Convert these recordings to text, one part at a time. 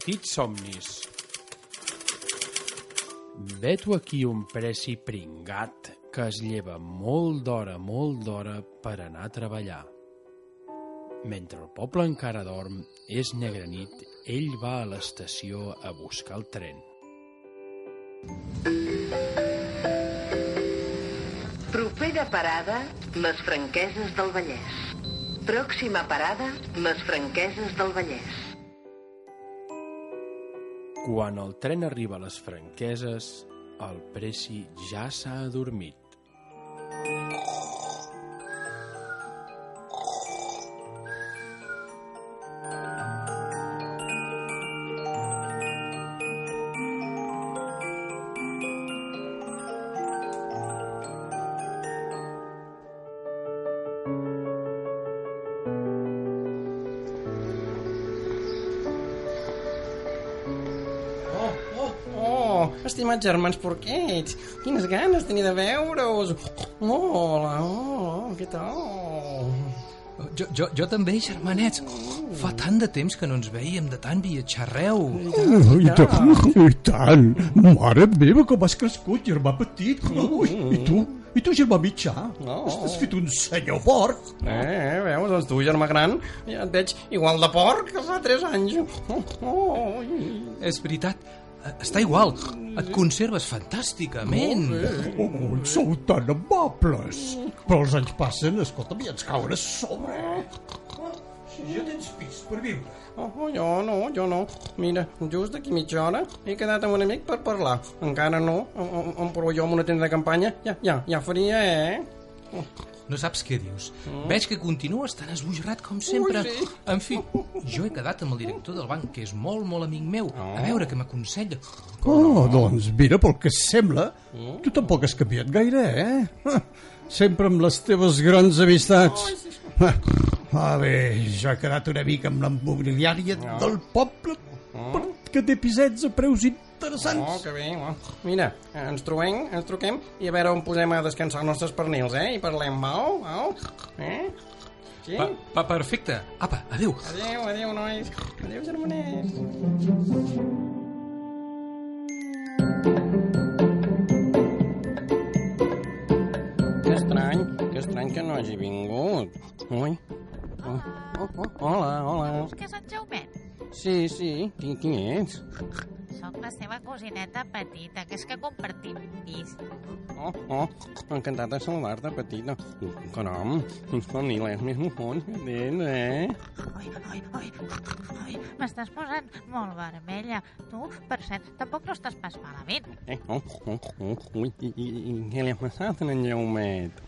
petits somnis. Veto aquí un preci pringat que es lleva molt d'hora, molt d'hora per anar a treballar. Mentre el poble encara dorm, és negra nit, ell va a l'estació a buscar el tren. Propera parada, les franqueses del Vallès. Pròxima parada, les franqueses del Vallès. Quan el tren arriba a les franqueses, el preci ja s'ha adormit. Oh, estimats germans porquets, quines ganes tenia de veure-us. Oh, hola, oh, què tal? Jo, jo, jo també, germanets. Fa tant de temps que no ens veiem, de tant viatjar arreu. Oh, I tant, i tant. Mare meva, com has crescut, germà petit. Ui, I tu? I tu, germà mitjà? No. Estàs fet un senyor porc. Eh, veus, doncs tu, germà gran, ja et veig igual de porc que fa 3 anys. Oh, oh, És veritat, eh, està igual. Et conserves fantàsticament. Oh, sou tan amables. Però els anys passen, escolta'm, i ens cauen a sobre. Si ja tens pis per viure. oh, jo no, jo no. Mira, just d'aquí mitja hora he quedat amb un amic per parlar. Encara no, em, em provo jo amb una tenda de campanya. Ja, ja, ja faria, eh? No saps què dius. Veig que continues tan esbojarrat com sempre. Ui, sí. En fi, jo he quedat amb el director del banc, que és molt, molt amic meu. A veure què m'aconsella. Oh, doncs mira, pel que sembla, tu tampoc has canviat gaire, eh? Sempre amb les teves grans amistats. Ah, bé, jo he quedat una mica amb l'immobiliària del poble perquè té pisets a preus Oh, interessants. que bé. Oh. Mira, ens trobem, ens truquem i a veure on posem a descansar els nostres pernils, eh? I parlem, val? Val? Eh? Sí? Pa, pa, perfecte. Apa, adéu. Adéu, adéu, nois. Adéu, germanets. Que estrany, que estrany que no hagi vingut. Ui. Oh, oh, oh, hola, hola. Que és en Jaumet? Sí, sí, qui, qui ets? Soc la seva cosineta petita, que és que compartim pis. Oh, oh, encantat de saludar-te, petita. Caram, quins pernilers més mofons que tens, eh? Ai, ai, ai, ai, m'estàs posant molt vermella. Tu, per cert, tampoc no estàs pas malament. Eh, oh, oh, oh, ui, i, i, i què li ha passat en Jaumet?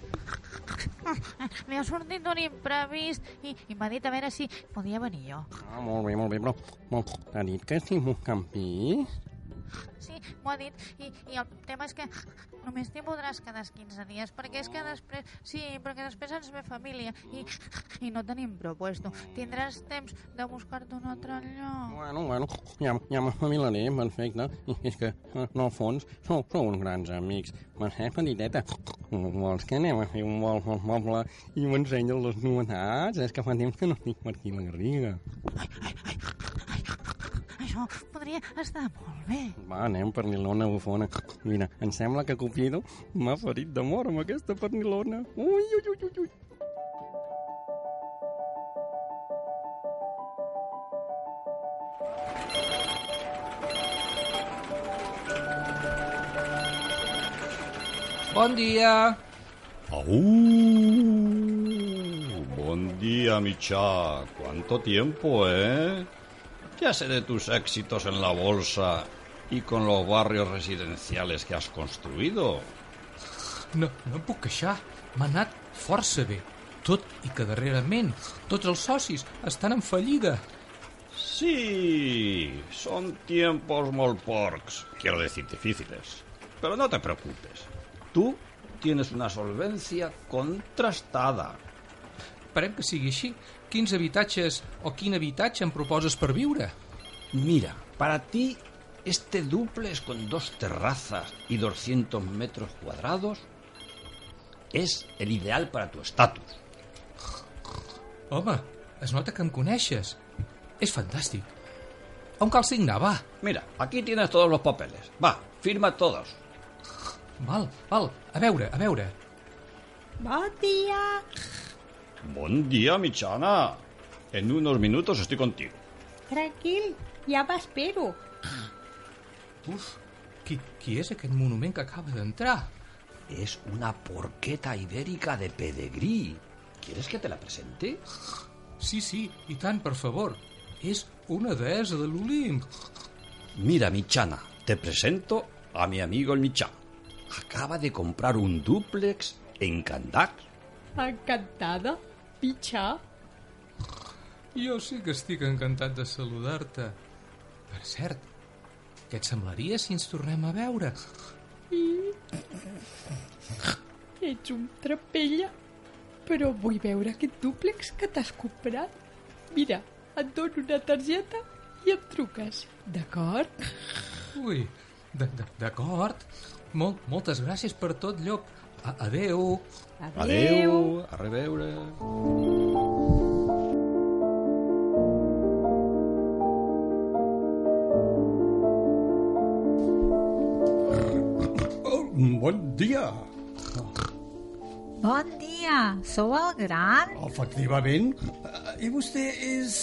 Li ha sortit un imprevist i, i m'ha dit a veure si podia venir jo. Ah, molt bé, molt bé, però, però t'ha dit que estic buscant pis? Sí, m'ho ha dit. I, I el tema és que només t'hi podràs quedar 15 dies, perquè és que després... Sí, perquè després ens ve família i, i no tenim propuesto. Tindràs temps de buscar-te un altre lloc. Bueno, bueno, ja, ja m'espavilaré, perfecte. I és que, eh, no, al fons, sou, sou uns grans amics. Mercè, petiteta, vols que anem a fer un vol pel poble i m'ensenyen les novetats? És que fa temps que no estic per aquí la Garriga. Això podria estar molt bé. Va, anem, pernilona bufona. Mira, em sembla que Cupido m'ha ferit d'amor amb aquesta pernilona. Ui, ui, ui, ui, ui. Bon dia. ¡Au! Buen día, Micha. ¿Cuánto tiempo, eh? Ya sé de tus éxitos en la bolsa y con los barrios residenciales que has construido. No, no em puc queixar. M'ha anat força bé. Tot i que darrerament tots els socis estan en fallida. Sí, son tiempos molt porcs, quiero decir difíciles. Pero no te preocupes. Tú tienes una solvencia contrastada. Esperem que sigui així. Quins habitatges o quin habitatge em proposes per viure? Mira, para ti este duplex con dos terrazas y 200 metros cuadrados es el ideal para tu estatus. Home, es nota que em coneixes. És fantàstic. on cal signar, va. Mira, aquí tienes todos los papeles. Va, firma todos. Val, val, a veure, a veure. Bon dia. Buen día, Michana. En unos minutos estoy contigo. Tranquil, ja m'espero. Uf, qui, qui és aquest monument que acaba d'entrar? Es una porqueta ibérica de pedigrí. ¿Quieres que te la presente? Sí, sí, i tant, per favor. És una deessa de l'Olimp. Mira, Michana, te presento a mi amigo el Michá. Acaba de comprar un dúplex en Candac. Encantada, Pitxà. Jo sí que estic encantat de saludar-te. Per cert, què et semblaria si ens tornem a veure? Ets un trapella. Però vull veure aquest dúplex que t'has comprat. Mira, et dono una targeta i em truques, d'acord? Ui, d'acord. Mol, moltes gràcies per tot, llop. Adeu. Adeu, a reveure. Oh, bon dia. Bon dia, sou el gran? Efectivament. Eh, I vostè és...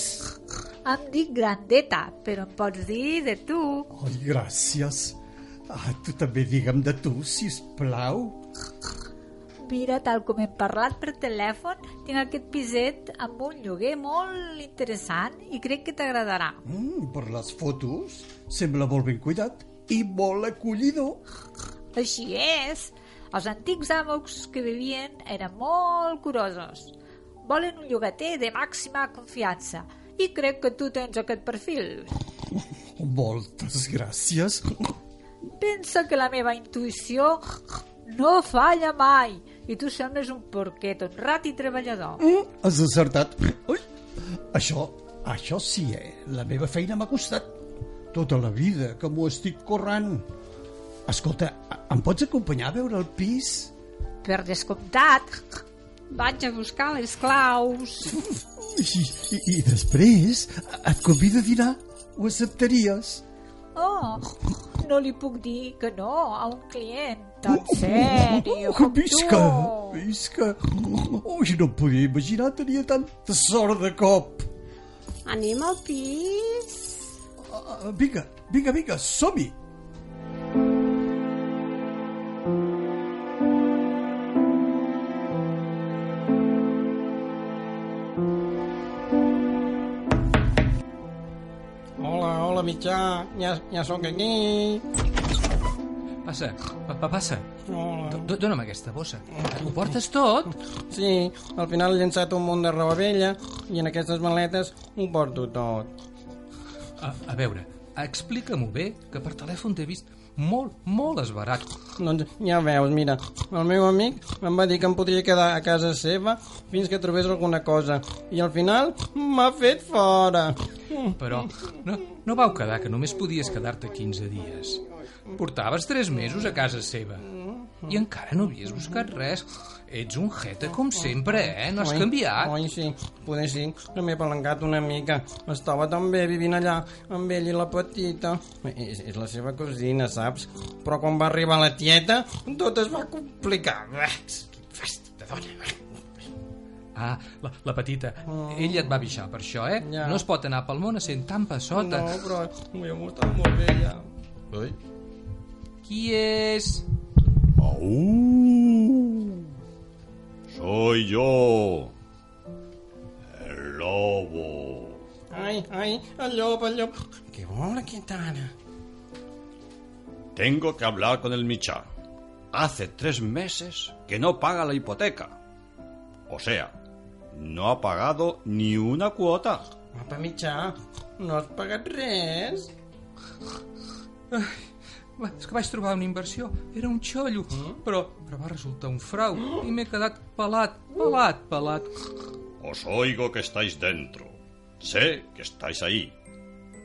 Em dic Grandeta, però em pots dir de tu. Ai, gràcies. Ah, tu també digue'm de tu, si plau. Mira, tal com hem parlat per telèfon, tinc aquest piset amb un lloguer molt interessant i crec que t'agradarà. Mm, per les fotos, sembla molt ben cuidat i molt acollidor. Així és. Els antics amos que vivien eren molt curosos. Volen un llogater de màxima confiança i crec que tu tens aquest perfil. Moltes gràcies. Pensa que la meva intuïció no falla mai i tu sembles un porquet honrat i treballador. Mm, has acertat. Ui, això, això sí, eh? La meva feina m'ha costat tota la vida que m'ho estic corrent. Escolta, em pots acompanyar a veure el pis? Per descomptat, vaig a buscar les claus. I, i, i després et convido a dinar. Ho acceptaries? Oh, no li puc dir que no a un client tan sèrio com visca, tu. visca. Ui, no em podia imaginar, tenia tanta sort de cop. Anem al pis? Uh, vinga, vinga, vinga, som-hi. Mitjà. Ja, ja sóc aquí. Passa, pa, pa, passa. Hola. Do, dona'm aquesta bossa. Ho portes tot? Sí, al final he llançat un munt de roba vella i en aquestes maletes ho porto tot. A, a veure, explica-m'ho bé, que per telèfon t'he vist molt, molt esbarat. Doncs ja veus, mira, el meu amic em va dir que em podria quedar a casa seva fins que trobés alguna cosa i al final m'ha fet fora. Però no, no vau quedar que només podies quedar-te 15 dies. Portaves 3 mesos a casa seva i encara no havies buscat res. Ets un jeta com sempre, eh? No has Oi, canviat. Oi, sí, poder sí, que m'he palancat una mica. Estava tan bé vivint allà amb ell i la petita. És, és la seva cosina, saps? Però quan va arribar la tieta, tot es va complicar. Bah, Fast de dona. Ah, la, la petita. Ella et va bixar per això, eh? Ja. No es pot anar pel món sent tan passota. No, però ha gustat molt bé ja. Oi? Qui és? ¡Au! Soy yo, el lobo. Ai, ai, el llop, el llop. Què vol aquesta ara? Tengo que hablar con el Michá. Hace tres meses que no paga la hipoteca. O sea, no ha pagado ni una cuota. Apa, mitjà, no has pagat res? Va, És que vaig trobar una inversió. Era un xollo, però, però va resultar un frau i m'he quedat pelat, pelat, pelat. Os oigo que estáis dentro. Sé que estáis ahí.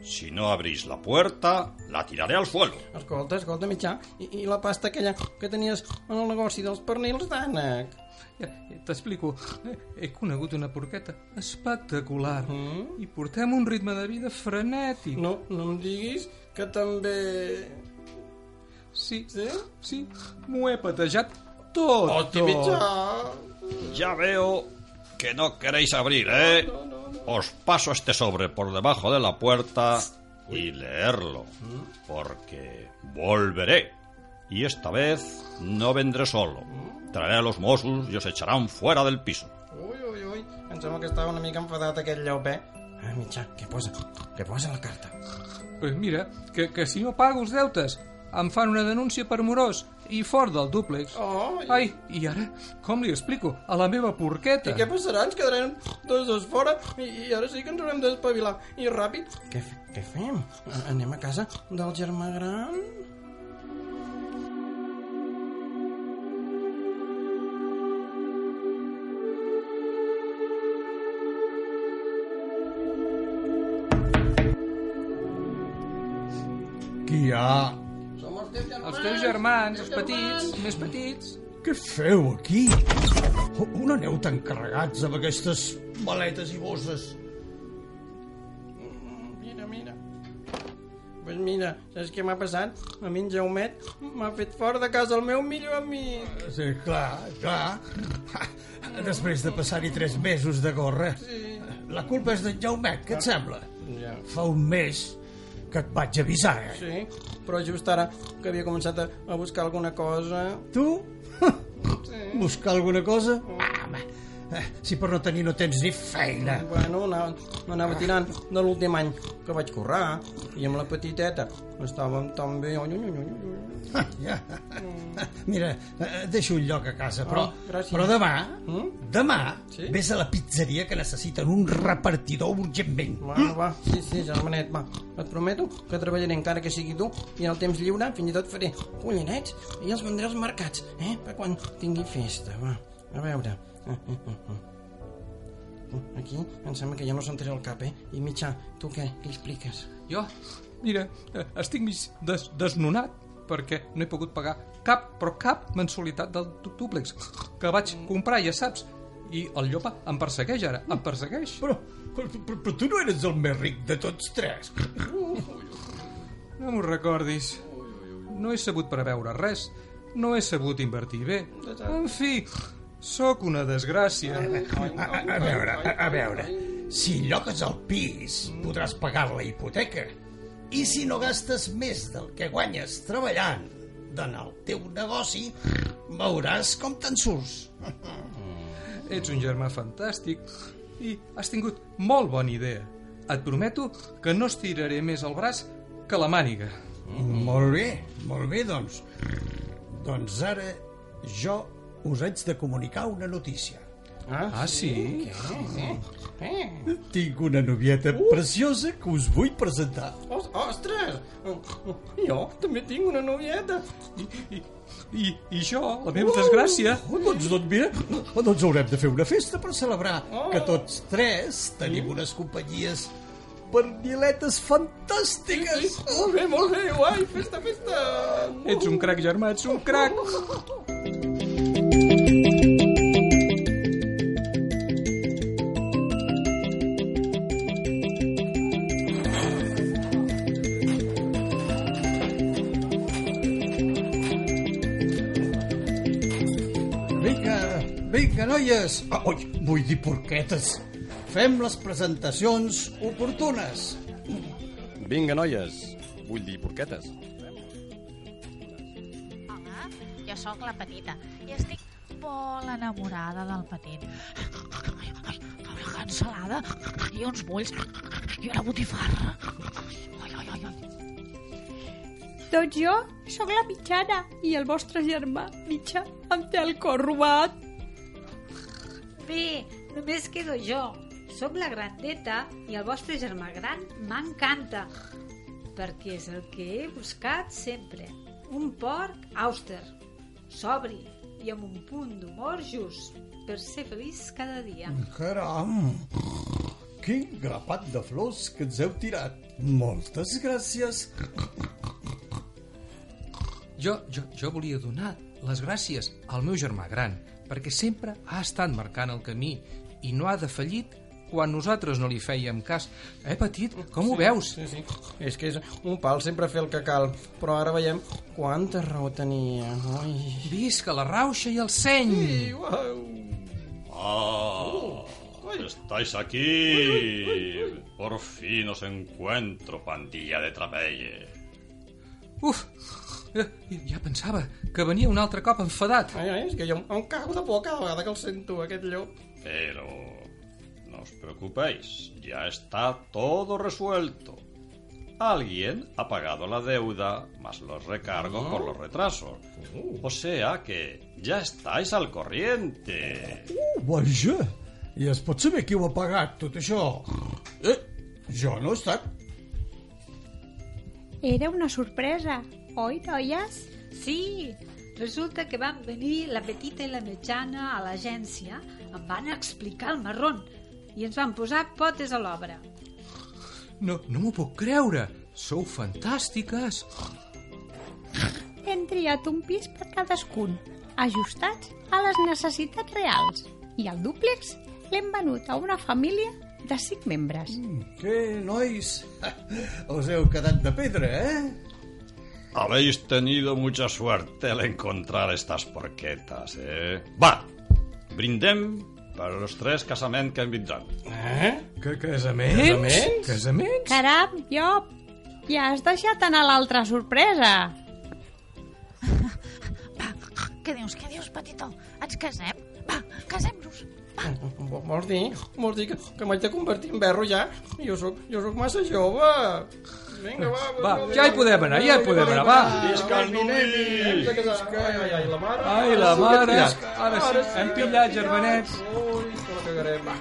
Si no abrís la puerta, la tiraré al suelo. Escolta, escolta, mitjà, i, i la pasta aquella que tenies en el negoci dels pernils d'ànec? Ja, T'explico. He conegut una porqueta espectacular Mm? i portem un ritme de vida frenètic. No, no em diguis que també... Sí, Sí? sí, m'ho he patejat tot, Hosti, tot. mitjà! Ya veo que no queréis abrir, ¿eh? Os paso este sobre por debajo de la puerta y leerlo, porque volveré. Y esta vez no vendré solo. Traeré a los Mossos y os echarán fuera del piso. Ui, ui, ui, em sembla que estava una mica enfadat aquest llaupè. Ah, mitjà, què posa? Què posa la carta? Pues mira, que, que si no pago els deutes em fan una denúncia per morós i fort del dúplex. Oh, i, Ai, i ara, com li explico? A la meva porqueta. i què passarà? Ens quedarem tots dos fora i, i ara sí que ens haurem d'espavilar. I ràpid. Què, què fem? Anem a casa del germà gran? Qui hi ha? Som els teus germans. Els teus germans, els petits, més petits. Què feu aquí? On aneu tan carregats amb aquestes maletes i bosses? Mira, mira. Pues mira, saps què m'ha passat? A mi en Jaumet m'ha fet fora de casa el meu millor amic. Sí, clar, clar. Després de passar-hi tres mesos de gorra. Sí. La culpa és d'en Jaumet, què et sembla? Ja. Fa un mes que et vaig avisar, eh? Sí, però just ara que havia començat a, a buscar alguna cosa... Tu? Buscar alguna cosa? Eh, si per no tenir no tens ni feina. Bueno, anava, m'anava tirant de l'últim any que vaig currar i amb la petiteta estàvem tan bé... Ui. Ja. Mira, eh, deixo un lloc a casa, però, Ah, gràcies. però demà, Mm? demà, Sí? vés a la pizzeria que necessiten un repartidor urgentment. Va, va, sí, sí, germanet, va. Et prometo que treballaré encara que sigui tu i en el temps lliure fins i tot faré collinets i els vendré als mercats, eh? Per quan tingui festa, va. A veure. Aquí em sembla que ja no sentiré el cap, eh? I mitjà, tu què? Què expliques? Jo, mira, eh, estic mig des desnonat perquè no he pogut pagar cap, però cap mensualitat del dúplex que vaig comprar, ja saps. I el llopa em persegueix ara, em persegueix. Però, però, però, però tu no eres el més ric de tots tres. No m'ho recordis. No he sabut preveure res. No he sabut invertir bé. En fi, sóc una desgràcia. A, a veure, a, a veure, si llogues el pis, podràs pagar la hipoteca. I si no gastes més del que guanyes treballant en el teu negoci, veuràs com te'n surts. Ets un germà fantàstic i has tingut molt bona idea. Et prometo que no estiraré més el braç que la màniga. Molt bé, molt bé, doncs. Doncs ara jo us haig de comunicar una notícia. Ah, sí? Eh? Tinc una novieta preciosa que us vull presentar. Os ostres! Jo també tinc una novieta. I, i, i, i jo, la meva desgràcia... Oh, doncs, doncs mira, oh, doncs haurem de fer una festa per celebrar Oh. que tots tres tenim unes companyies perniletes fantàstiques. Molt bé, molt bé, guai, festa, festa! Ets un crac, germà, ets un crac. Vinga, noies. Ah, oi, vull dir porquetes. Fem les presentacions oportunes. Vinga, noies. Vull dir porquetes. Hola, jo sóc la petita i estic molt enamorada del petit. Ai, ai, una cansalada i uns bulls i una botifarra. Ai, ai, ai, ai. Doncs jo sóc la mitjana i el vostre germà mitjà em té el cor robat. Bé, només quedo jo. Som la grandeta i el vostre germà gran m'encanta. Perquè és el que he buscat sempre. Un porc àuster, sobri i amb un punt d'humor just per ser feliç cada dia. Caram, quin grapat de flors que ens heu tirat. Moltes gràcies. Jo, jo, jo volia donar les gràcies al meu germà gran, perquè sempre ha estat marcant el camí i no ha defallit quan nosaltres no li fèiem cas. Eh, petit, com ho veus? Sí, sí. És que és un pal sempre fer el que cal, però ara veiem quanta raó tenia. Ai. Visca la rauxa i el seny! Sí, uau. Ah, estáis aquí. Por fin os encuentro, pandilla de trapelle. Uf, ja, ja pensava que venia un altre cop enfadat. Ai, ai, és que jo em cago de por cada vegada que el sento, aquest llop. Pero no os preocupéis, ya está todo resuelto. Alguien ha pagado la deuda más los recargos por los retrasos. O sea que ya estáis al corriente. Uh, vaja! I es pot saber qui ho ha pagat, tot això? Eh, jo no he estat. Era una sorpresa, oi, noies? Sí, resulta que van venir la petita i la mitjana a l'agència, em van explicar el marrón i ens van posar potes a l'obra. No, no m'ho puc creure. Sou fantàstiques. Hem triat un pis per cadascun, ajustats a les necessitats reals. I el dúplex l'hem venut a una família de cinc membres. Què, nois? Us heu quedat de pedra, eh? Habéis tenido mucha suerte al encontrar estas porquetas, ¿eh? Va, brindem per els tres casaments que hem vindran. Eh? Que casaments? Casaments? Casaments? Caram, jo... Ja has deixat anar l'altra sorpresa. Va, què dius, què dius, petitó? Ens casem? Va, casem-nos. Vols dir, vols dir que, que m'haig de convertir en berro ja? Jo sóc, jo sóc massa jove. Vinga, va, Va, ja hi podem anar, ja hi podem anar, va. Visca els nuvis! Ai, ai, la mare. Ai, la mare. Ara sí, hem pillat, germanets. Ui, que la cagarem. Va.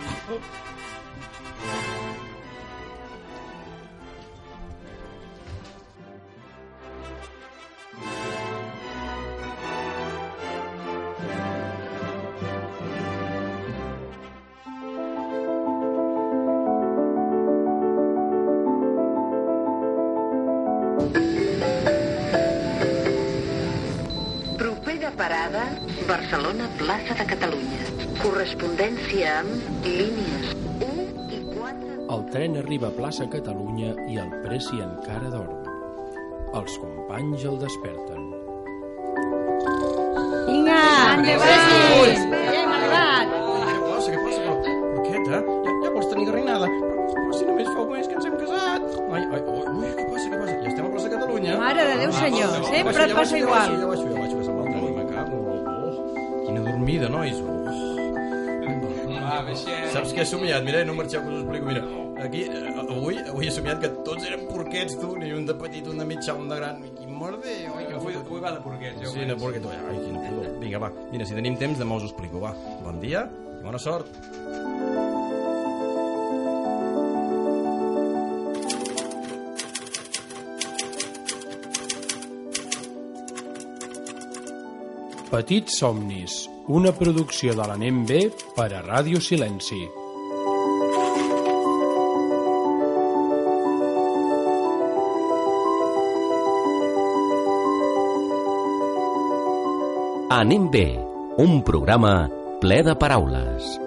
Amb línies 1 i 4... El tren arriba a plaça Catalunya i el Preci encara dorm. Els companys el desperten. Vinga, endavant! Ja hem arribat! Què passa, què passa? Però, porqueta, ja, ja vols tenir garrinada? Però, però si només fa un mes que ens hem casat. Ai, ai, ui, ui, què passa, què passa? Ja estem a plaça Catalunya. Mare de Déu, senyor, sempre baixo, et ja passa baixo, ja igual. baixo, Ja baixo, ja baixo, que se'm va el tren, cago. Oh, quina dormida, nois. Saps què he somiat? Mira, no marxeu que us explico. Mira, aquí, eh, avui, avui he somiat que tots eren porquets, tu, ni un de petit, un de mitjà, un de gran. I merder, oi, que Avui, avui va de porquets, ja ho Sí, veig. no, porquet. Ai, quina pudor. Vinga, va. Mira, si tenim temps, demà us ho explico, va. Bon dia i bona sort. Petits somnis, una producció de l'Anem B per a Ràdio Silenci. Anem bé, un programa ple de paraules.